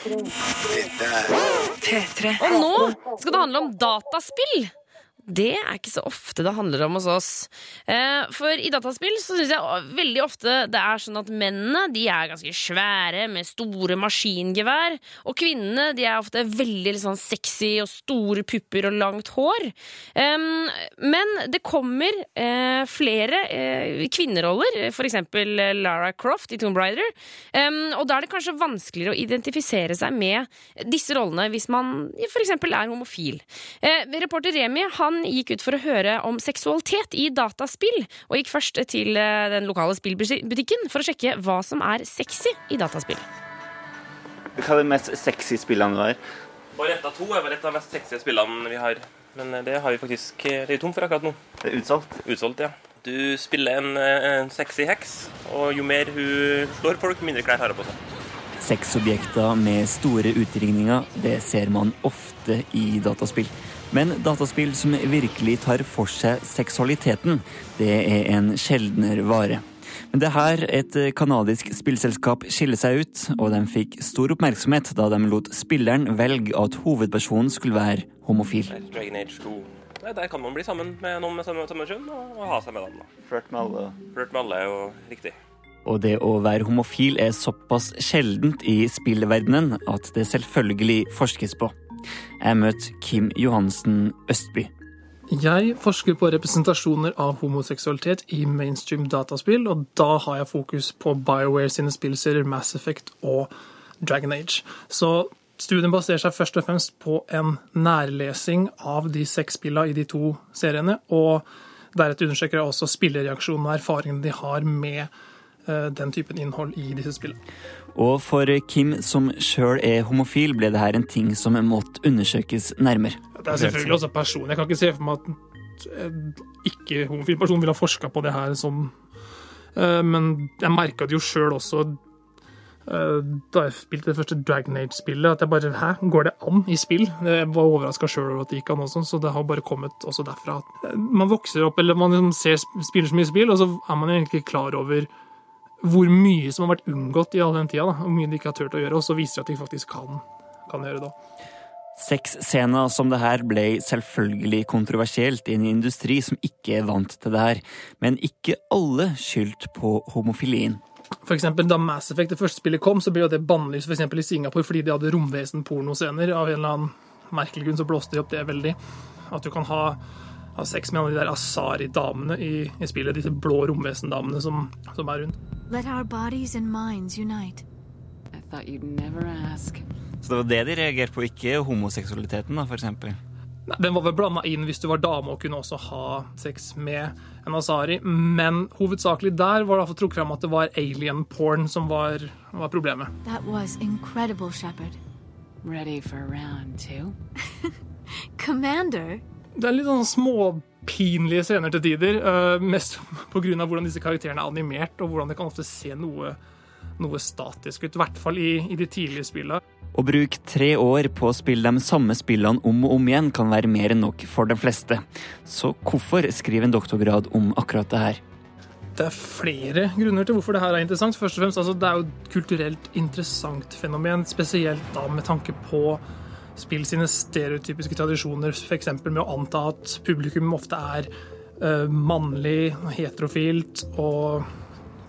Og nå skal det handle om dataspill. Det er ikke så ofte det handler om hos oss. Eh, For i dataspill så syns jeg veldig ofte det er sånn at mennene de er ganske svære med store maskingevær. Og kvinnene de er ofte veldig sånn sexy og store pupper og langt hår. Men det kommer eh, flere kvinneroller, kvinneroller, f.eks. Lara Croft i Tomb Raider. Og da er det kanskje vanskeligere å identifisere seg med disse rollene hvis man f.eks. er homofil. Eh, Reporter Remi han gikk ut for å høre om seksualitet i dataspill, og gikk først til eh, den lokale spillbutikken for å sjekke hva som er sexy i dataspill. Hva er det mest sexy spillene du har? Baretta 2 er vel et av de mest sexy spillene vi har. Men eh, det har vi faktisk Det er jo for akkurat nå. Det er utsolgt. Utsolgt, ja. Du spiller en, eh, en sexy heks, og jo mer hun slår folk, mindre klær har hun på seg. Sexobjekter med store utringninger, det ser man ofte i dataspill. Men dataspill som virkelig tar for seg seksualiteten, det er en sjeldnere vare. Men det er her et kanadisk spillselskap skiller seg ut, og de fikk stor oppmerksomhet da de lot spilleren velge at hovedpersonen skulle være homofil. Der, Dragon Age 2. Nei, der kan man bli sammen med noen med samme, samme kjønn og, og ha seg med dem. da. Flørt med alle. Flørt med alle er jo riktig. Og det å være homofil er såpass sjeldent i spillverdenen at det selvfølgelig forskes på. Jeg møtte Kim Johansen Østby. Jeg forsker på representasjoner av homoseksualitet i mainstream dataspill, og da har jeg fokus på BioWare sine spillserier Mass Effect og Dragon Age. Så studien baserer seg først og fremst på en nærlesing av de seks spillene i de to seriene, og deretter undersøker jeg også spillereaksjonene og erfaringene de har med eh, den typen innhold i disse spillene. Og for Kim, som sjøl er homofil, ble det her en ting som måtte undersøkes nærmere. Det er selvfølgelig også person. Jeg kan ikke se for meg at en ikke-homofil person ville ha forska på det her som eh, Men jeg merka det jo sjøl også eh, da jeg spilte det første Dragon Age-spillet, at jeg bare Hæ, går det an i spill? Jeg var overraska sjøl over at det gikk an også, så det har bare kommet også derfra. Man vokser opp, eller man liksom ser spiller så mye spill, og så er man egentlig klar over hvor mye som har vært unngått i all den tida, da, hvor mye de ikke har turt å gjøre, og så viser det at de faktisk kan, kan gjøre det. Sexscener som det her ble selvfølgelig kontroversielt i en industri som ikke er vant til det her, men ikke alle skyldt på homofilien. For eksempel, da Mass Effect, det første spillet kom, så ble det bannlyst for i Singapore fordi de hadde romvesen-pornoscener. Av en eller annen merkelig grunn så blåste de opp det veldig. At du kan ha, ha sex med alle de der Asari-damene i, i, spillet. Disse blå romvesen-damene som, som, er rundt. Let our bodies and minds unite. I thought you'd never ask. Så det var det de reagerte på, ikke homoseksualiteten, da, eksempel? Nei, Den var vel blanda inn hvis du var dame og kunne også ha sex med en asari, men hovedsakelig der var det iallfall trukket fram at det var alien porn som var, var problemet. That was incredible, Shepard. Ready for round two? Commander? Det er litt sånn småpinlige scener til tider, uh, mest pga. hvordan disse karakterene er animert, og hvordan det kan ofte se noe, noe statisk ut, i hvert fall i, i de tidlige spillene. Å bruke tre år på å spille de samme spillene om og om igjen kan være mer enn nok for de fleste. Så hvorfor skrive en doktorgrad om akkurat det her? Det er flere grunner til hvorfor det her er interessant. Først og fremst, altså, Det er jo et kulturelt interessant fenomen, spesielt da med tanke på spill sine stereotypiske tradisjoner, f.eks. med å anta at publikum ofte er uh, mannlig, heterofilt, og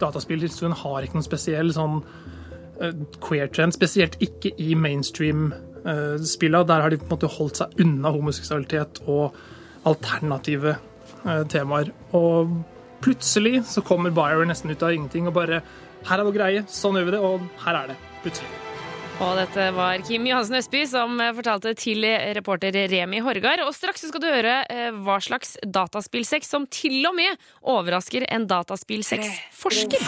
dataspillhistorien har ikke noen spesiell sånn uh, queer-trend, spesielt ikke i mainstream-spilla. Uh, Der har de på en måte holdt seg unna homoseksualitet og alternative temaer. Og plutselig så kommer Byron nesten ut av ingenting og bare Her er vår greie, sånn gjør vi det, og her er det. Plutselig. Og dette var Kim Johansen Østby som fortalte til reporter Remi Horgard. Og straks skal du høre hva slags dataspillsex som til og med overrasker en dataspillsex-forsker.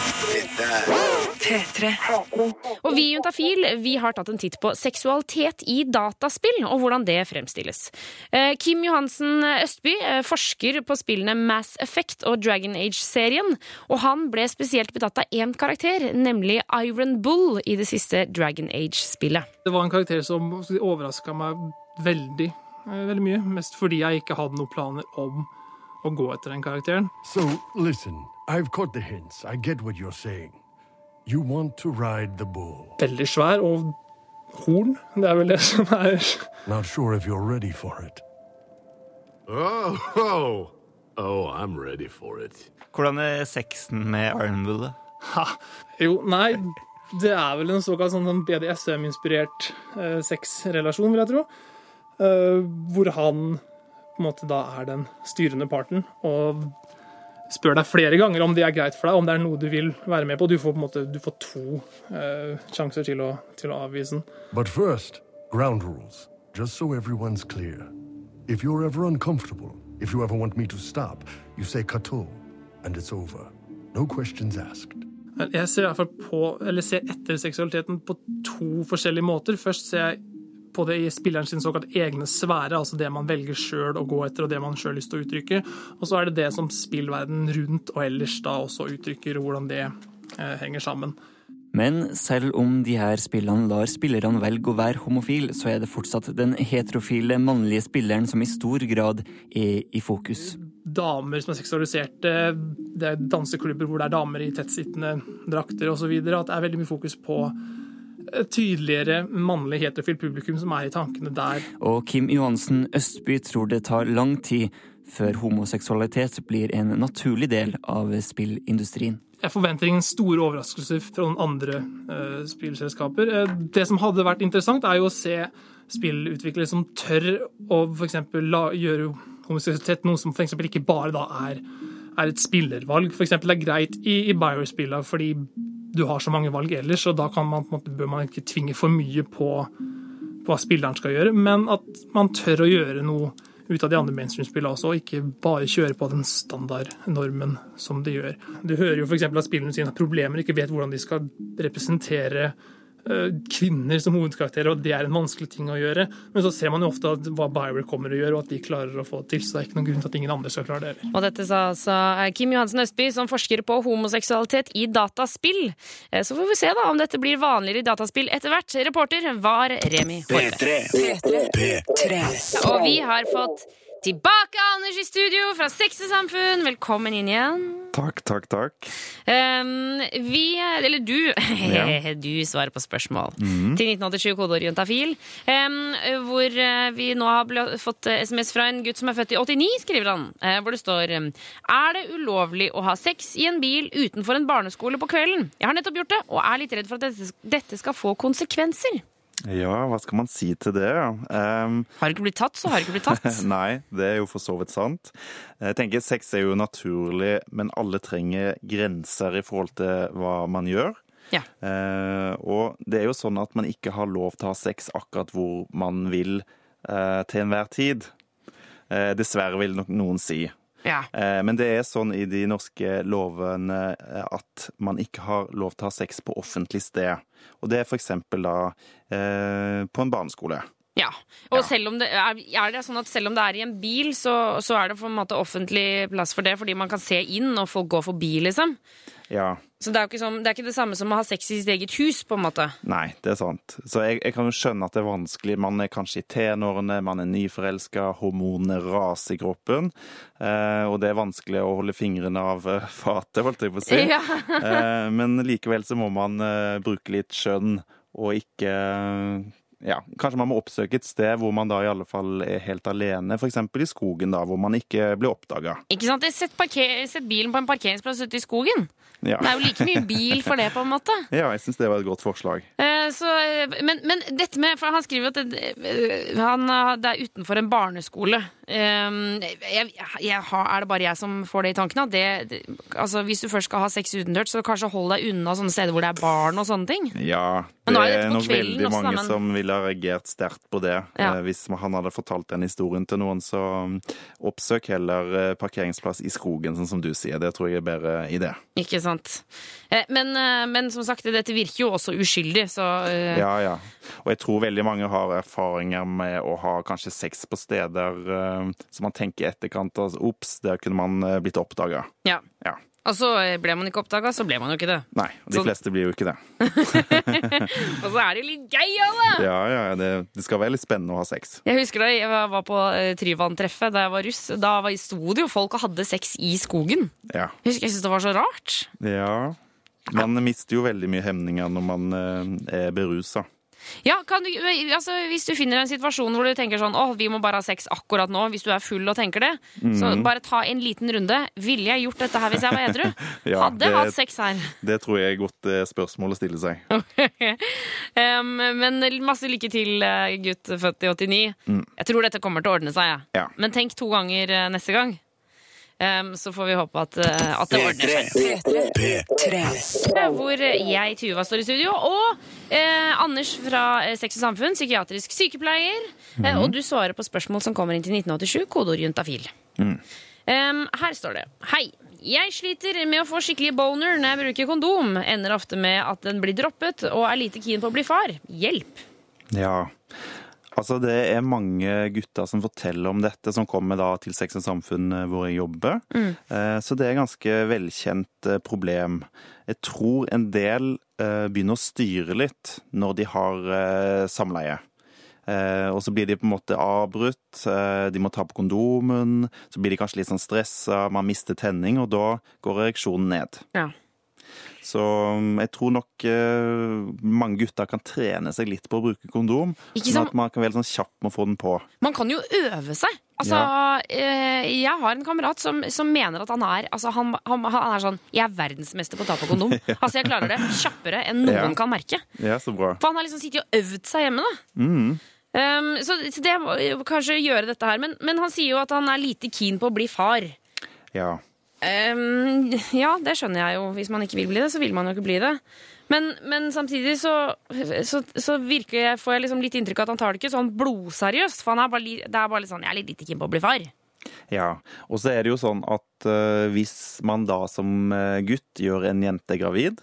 Og vi i Juntafil vi har tatt en titt på seksualitet i dataspill, og hvordan det fremstilles. Kim Johansen Østby forsker på spillene Mass Effect og Dragon Age-serien, og han ble spesielt betatt av én karakter, nemlig Iron Bull i det siste Dragon Age-spillet. Det var en karakter som overraska meg veldig, veldig mye. Mest fordi jeg ikke hadde noen planer om å gå etter den karakteren. So, listen, I've caught the hints. I get what you're saying. You want to ride the bull. Veldig svær og horn. Det er vel det som er Not sure if you're ready for it. Oh, oh. oh I'm ready for it. Hvordan er sexen med Iron Ha. Jo, nei, det er vel en såkalt sånn, sånn BDSM-inspirert eh, sexrelasjon, vil jeg tro. Eh, hvor han på en måte da er den styrende parten og spør deg flere ganger om det er greit for deg, om det er noe du vil være med på. Du får på en måte du får to eh, sjanser til å, til å avvise den. But first, ground rules, just so everyone's clear. If you're ever uncomfortable, if you ever want me to stop, you say kato, and it's over. No questions asked. Jeg ser i hvert fall på, eller ser etter seksualiteten på to forskjellige måter. Først ser jeg på det i spilleren sin såkalt egne sfære, altså det man velger sjøl å gå etter, og det man sjøl lyst til å uttrykke. Og så er det det som spillverden rundt og ellers da også uttrykker, hvordan det eh, henger sammen. Men selv om de her spillene lar spillerne velge å være homofil, så er det fortsatt den heterofile mannlige spilleren som i stor grad er i fokus. Damer som er seksualiserte, det er danseklubber hvor det er damer i tettsittende drakter osv. At det er veldig mye fokus på tydeligere mannlig heterofilt publikum som er i tankene der. Og Kim Johansen Østby tror det tar lang tid før homoseksualitet blir en naturlig del av spillindustrien. Jeg forventer ingen store overraskelser fra noen andre uh, spillselskaper. Uh, det som hadde vært interessant, er jo å se spillutviklere som tør å f.eks. gjøre homoseksualitet noe som f.eks. ikke bare da er, er et spillervalg. Eksempel, det er greit i, i Bioware-spillene fordi du har så mange valg ellers, og da man, måte, bør man ikke tvinge for mye på, på hva spilleren skal gjøre, men at man tør å gjøre noe ut av de andre mainstream-spillene også, og ikke bare kjøre på den standardnormen som de gjør. Du hører jo f.eks. at spillene sine har problemer, ikke vet hvordan de skal representere kvinner som hovedkarakterer, og det er en vanskelig ting å gjøre. Men så ser man jo ofte at hva Bioware kommer å gjøre, og at de klarer å få det til. Så det er ikke noen grunn til at ingen andre skal klare det heller. Og dette sa altså Kim Johansen Østby, som forsker på homoseksualitet i dataspill. Eh, Så får vi se da om dette blir vanligere i dataspill etter hvert. Reporter var Remi Horve. Og vi har fått tilbake Anders i studio fra Sexesamfunn. Velkommen inn igjen. Takk, takk, takk. Um, vi, eller du, Ja. du svarer på spørsmål Mhm. til 1987 kodeord juntafil. Um, hvor eh, vi nå har fått eh, SMS fra en gutt som er født i 89, skriver han. eh, hvor det står um, Er det ulovlig å ha sex i en bil utenfor en barneskole på kvelden? Jeg har nettopp gjort det, og er litt redd for at dette, dette skal få konsekvenser. Ja, hva skal man si til det? Um, har det ikke blitt tatt, så har det ikke blitt tatt. Nei, det er jo for så vidt sant. Jeg tenker Sex er jo naturlig, men alle trenger grenser i forhold til hva man gjør. Ja. Uh, og det er jo sånn at man ikke har lov til å ha sex akkurat hvor man vil uh, til enhver tid. Uh, dessverre, vil nok noen si. Ja. Eh, Men det er sånn i de norske lovene eh, at man ikke har lov til å ha sex på offentlig sted. Og det er for eksempel da eh, på en barneskole. Ja, og Selv om det er, er det sånn at selv om det er i en bil, så, så er det på en måte offentlig plass for det, fordi man kan se inn og folk går forbi, liksom. Ja. Så det er ikke, sånn, det, er ikke det samme som å ha sex i sitt eget hus, på en måte. Nei, det er sant. Så jeg, jeg kan jo skjønne at det er vanskelig. Man er kanskje i tenårene, man er nyforelska, hormonene raser i kroppen. Eh, og det er vanskelig å holde fingrene av eh, fatet, holdt jeg på å si. Ja. eh, men likevel så må man eh, bruke litt skjønn og ikke ja, Kanskje man må oppsøke et sted hvor man da i alle fall er helt alene, f.eks. i skogen, da, hvor man ikke blir oppdaga. Ikke sant? Sett, sett bilen på en parkeringsplass ute i skogen. Ja. Det er jo like mye bil for det, på en måte. ja, jeg syns det var et godt forslag. Eh, Så, men, men dette med For han skriver jo at det, eh, han, det er utenfor en barneskole. Eh, Jeg, jeg, er det bare jeg som får det i tankene? Det, det, altså, hvis du først skal ha sex utendørs, så kanskje hold deg unna sånne steder hvor det er barn og sånne ting. Ja, Men det nå er er nok kvelden veldig også, mange men- som ville ha reagert sterkt på det. Ja. Eh, Hvis han hadde fortalt den historien til noen, så um, oppsøk heller eh, parkeringsplass i skogen, sånn som du sier. Det tror jeg er bedre idé. Ikke sant. Eh, Men, men som sagt, dette virker jo også uskyldig, så Ja, ja. Og jeg tror veldig mange har erfaringer med å ha kanskje sex på steder som man tenker i etterkant at ops, der kunne man blitt oppdaga. ja. Ja. Og så eh, ble man ikke oppdaga, så ble man jo ikke det. Nei, de Så- fleste blir jo ikke det. Og så er det litt gøy òg, da! Ja, ja, det, det skal være litt spennende å ha sex. Jeg husker da jeg var på eh, Tryvann-treffet da jeg var russ. Da var- sto det jo folk og hadde sex i skogen. Ja. Jeg husker jeg syns det var så rart. ja. Man mister jo veldig mye hemninger når man eh, er berusa. Ja, kan du, altså, Hvis du finner en situasjon hvor du tenker sånn åh, vi må bare ha sex akkurat nå, hvis du er full og tenker det, så Mhm. bare ta en liten runde. Ville jeg gjort dette her hvis jeg var edru? Ja, Hadde det- hatt sex her. Det tror jeg er godt eh, spørsmål å stille seg. um, men masse lykke til, eh, gutt født i 89. Mm. Jeg tror dette kommer til å ordne seg. Ja. Ja. Men tenk to ganger eh, neste gang. Um, så får vi håpe at, eh, at det ordner seg. Hvor jeg, Tuva, står i studio, og eh, Anders fra eh, Sex og Samfunn, psykiatrisk sykepleier. Eh, og du svarer på spørsmål som kommer inn til 1987, kodeord juntafil. Mm. Um, her står det Hei. Jeg sliter med å få skikkelig boner når jeg bruker kondom. Ender ofte med at den blir droppet, og er lite keen på å bli far. Hjelp! Ja. Altså, det er mange gutter som forteller om dette, som kommer da til Sex og Samfunn eh, hvor jeg jobber. Mm. Eh, Så det er et ganske velkjent eh, problem. Jeg tror en del begynner å styre litt når de har samleie. Eh, og så blir de på en måte avbrutt, de må ta på kondomen, så blir de kanskje litt sånn stressa, man mister tenning, og da går ereksjonen ned. Ja. Så um, jeg tror nok eh, mange gutter kan trene seg litt på å bruke kondom. Ikke Sånn at man kan være sånn kjapp med å få den på. Man kan jo øve seg. Altså, eh, jeg har en kamerat som, som mener at han er altså, han, han, han er sånn Jeg er verdensmester på å ta på kondom. Altså, jeg klarer det kjappere enn noen Ja. kan merke. Ja, så bra. For han har liksom sittet og øvd seg hjemme, da. Mm. Um, så, så det må kanskje gjøre dette her. Men, men han sier jo at han er lite keen på å bli far. Ja. Um, ja, det skjønner jeg jo. Hvis man ikke vil bli det, så vil man jo ikke bli det. Men, men samtidig så, så, så jeg, får jeg liksom litt inntrykk av at han tar det ikke sånn blodseriøst. For er bare, det er bare litt sånn Jeg er litt lite keen på å bli far. Ja, og så er det jo sånn at uh, hvis man da som eh, gutt gjør en jente gravid,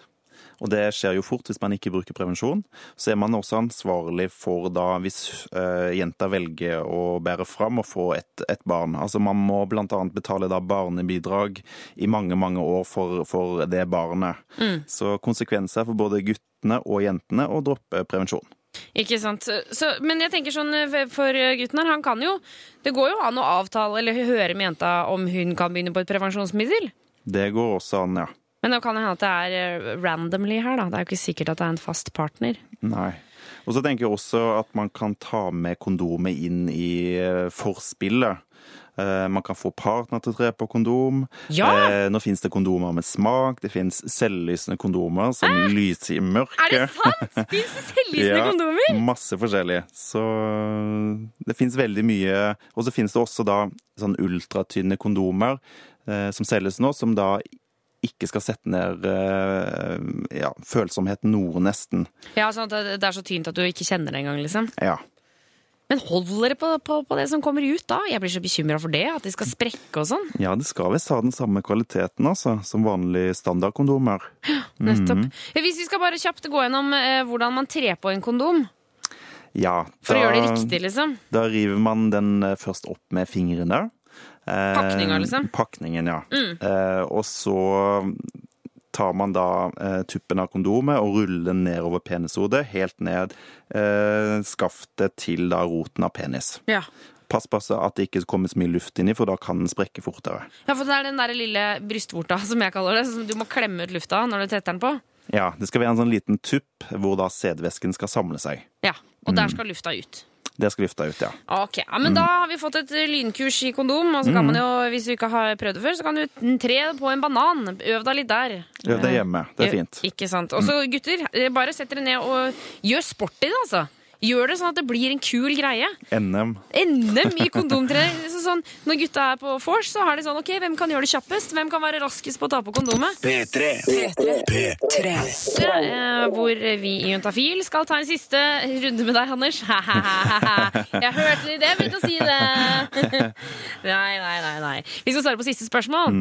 og det skjer jo fort hvis man ikke bruker prevensjon, så er man også ansvarlig for da hvis uh, jenta velger å bære fram og få et, et barn. Altså man må annet betale da barnebidrag i mange, mange år for, for det barnet. Mm. Så konsekvenser for både guttene og jentene å droppe prevensjon. Ikke sant? Så, men jeg tenker sånn eh, for gutten her, han kan jo Det går jo an å avtale eller høre med jenta om hun kan begynne på et prevensjonsmiddel. Det går også an, ja. Men det kan hende at det er eh, randomly her, da. Det er jo ikke sikkert at det er en fast partner. Nei. Og så tenker jeg også at man kan ta med kondomet inn i eh, forspillet. Eh, Man kan få partner til å tre på kondom. Ja! Nå fins det kondomer med smak. Det fins selvlysende kondomer som lyser i mørket. Er det sant?! Fins det selvlysende Ja, kondomer?! Masse forskjellige. Så det fins veldig mye. Og så fins det også da sånn ultratynne kondomer eh, som selges nå, som da ikke skal sette ned eh, ja, følsomhet noe, nesten. Ja, sånn at det er så tynt at du ikke kjenner det engang, liksom. Ja. Men holder det på, på, på det som kommer ut da? Jeg blir så bekymra for det, at de skal sprekke og sånn. Ja, det skal visst ha den samme kvaliteten altså, som vanlige standardkondomer. Nettopp. Mhm. Hvis vi skal bare kjapt gå gjennom eh, hvordan man trer på en kondom, Ja, for å gjøre det riktig, liksom. Da river man den eh, først opp med fingrene. Eh, Pakninga, liksom? Pakningen, ja. Mm. Eh, og så tar man da eh, tuppen av kondomet og ruller den nedover penishodet, helt ned eh, skaftet til da roten av penis. Ja. Pass på så at det ikke kommer så mye luft inni, for da kan den sprekke fortere. Ja, for det er den der lille brystvorta, som jeg kaller det, som du må klemme ut lufta når du tetter den på. Ja, det skal være en sånn liten tupp hvor da sædvæsken skal samle seg. Ja, og der Mm. skal lufta ut. Det skal lufta ut, ja. Ok, ja, men Da har vi fått et eh, lynkurs i kondom. Og så kan Mm. man jo, Hvis du ikke har prøvd det før, så kan du tre på en banan. Øv deg litt der. Øv deg hjemme. Det er fint. Ikke sant. Og så gutter, eh, bare sett dere ned og gjør sport i det, altså. Gjør det sånn at det blir en kul greie. NM. NM i kondomtrening. Så sånn, når gutta er på vors, så har de sånn OK, hvem kan gjøre det kjappest? Hvem kan være raskest på å ta på kondomet? P3. P3. Eh, hvor vi i Juntafil skal ta en siste runde med deg, Anders. Jeg hørte det begynte å si det! Nei, nei, nei. nei. Vi skal svare på siste spørsmål.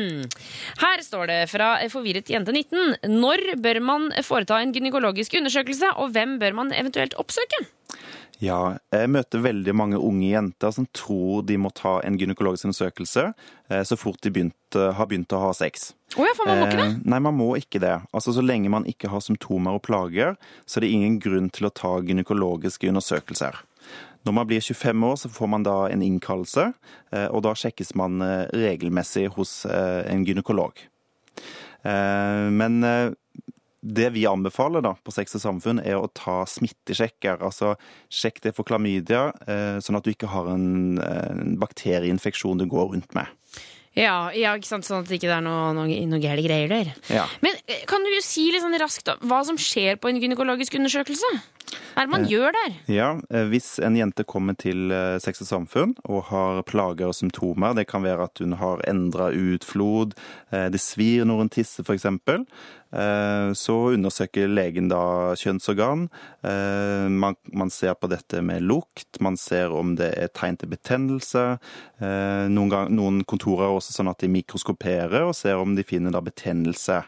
Her står det fra forvirret jente 19. Når bør man foreta en gynekologisk undersøkelse, og hvem bør man eventuelt oppsøke? Ja, jeg møter veldig mange unge jenter som tror de må ta en gynekologisk undersøkelse eh, så fort de begynt, har begynt å ha sex. Å ja, for man må ikke det? Eh, Nei, man må ikke det. Altså, Så lenge man ikke har symptomer og plager, så er det ingen grunn til å ta gynekologiske undersøkelser. Når man blir 25 år, så får man da en innkallelse, eh, og da sjekkes man eh, regelmessig hos eh, en gynekolog. Eh, Men eh, det vi anbefaler da på Sex og Samfunn, er å ta smittesjekker. Altså sjekk det for klamydia, eh, sånn at du ikke har en, eh, en bakterieinfeksjon du går rundt med. Ja, ja, ikke sant? Sånn at det ikke er noe, noe, noe gærne greier der. Ja. Men eh, kan du si litt sånn raskt hva som skjer på en gynekologisk undersøkelse? Hva er det man Eh, gjør der? Ja, eh, Hvis en jente kommer til eh, Sex og Samfunn og har plager og symptomer, det kan være at hun har endra utflod, det svir når hun tisser f.eks., så undersøker legen da kjønnsorgan. Man, man ser på dette med lukt, man ser om det er tegn til betennelse. Noen, gang, noen kontorer er også sånn at de mikroskoperer og ser om de finner da betennelse.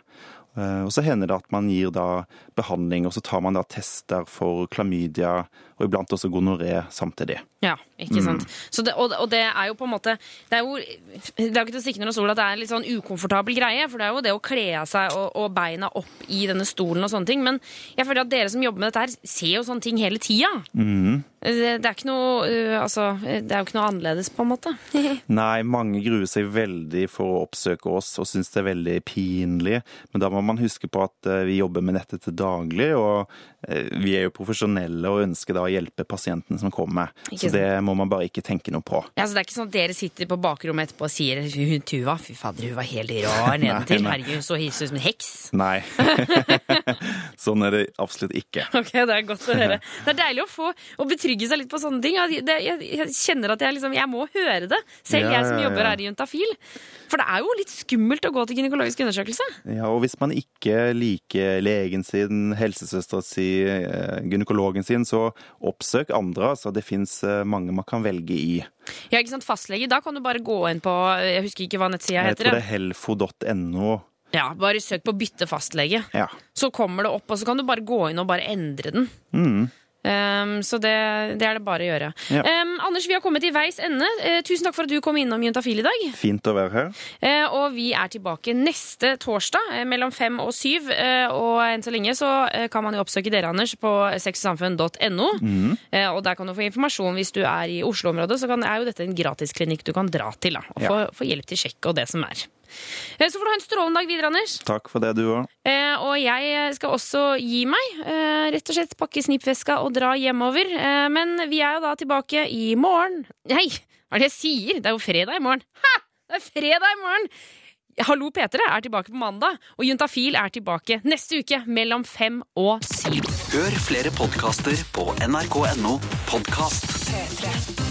Eh, Og så hender det at man gir da behandling, og så tar man da tester for klamydia og iblant også gonoré samtidig. Ja, ikke Mm. sant. Så det, og, og det er jo på en måte Det er jo, det er jo ikke til å stikke under stol at det er en litt sånn ukomfortabel greie. For det er jo det å kle av seg og, og beina opp i denne stolen og sånne ting. Men jeg føler at dere som jobber med dette her, ser jo sånne ting hele tida. Mm. Det, det er ikke noe uh, Altså, det er jo ikke noe annerledes, på en måte. Nei, mange gruer seg veldig for å oppsøke oss og syns det er veldig pinlig. Men da må man huske på at eh, vi jobber med dette til daglig, og eh, vi er jo profesjonelle og ønsker da hjelpe pasienten som kommer. Så det må man bare ikke tenke noe på. Ja, så Det er ikke sånn at dere sitter på bakrommet etterpå og sier hun Tuva, fy fader, hun var helt rar nedentil. Herregud, hun så hisse ut som en heks. Nei. sånn er det absolutt ikke. Ok, Det er godt å høre. Det er deilig å få å betrygge seg litt på sånne ting. Jeg, kjenner at jeg liksom, jeg må høre det, selv jeg som jobber her i Juntafil. For det er jo litt skummelt å gå til gynekologisk undersøkelse. Ja, og hvis man ikke liker legen sin, helsesøstera si, eh, gynekologen sin, så oppsøk andre. Altså, det fins mange man kan velge i. Ja, ikke sant, Fastlege. Da kan du bare gå inn på Jeg husker ikke hva nettsida Jeg tror det er helfo.no. Ja, Bare søk på 'bytte fastlege'. Ja. Så kommer det opp, og så kan du bare gå inn og bare endre den. Mm. Um, så det, det er det bare å gjøre. Ja. Um, Anders, vi har kommet til veis ende. Uh, tusen takk for at du kom innom Juntafil i dag. Fint å være her. Uh, og vi er tilbake neste torsdag uh, mellom fem og syv. Og enn så lenge så kan man jo oppsøke dere, Anders, på sexsamfunn.no. Mm. Og der kan du få informasjon hvis du er i Oslo-området. Så kan, er jo dette en gratisklinikk du kan dra til da, og Ja. få, få hjelp til sjekk og det som er. Eh, så får du ha en strålende dag videre, Anders. Takk for det, du òg. Eh, og jeg skal også gi meg. Eh, rett og slett pakke snippveska og dra hjemover. Eh, men vi er jo da tilbake i morgen. Nei, hva er det jeg sier? Det er jo fredag i morgen. Ha! Det er fredag i morgen! Hallo P3 er tilbake på mandag, og Juntafil er tilbake neste uke mellom fem og syv. Hør flere podkaster på nrk.no podkast. P3.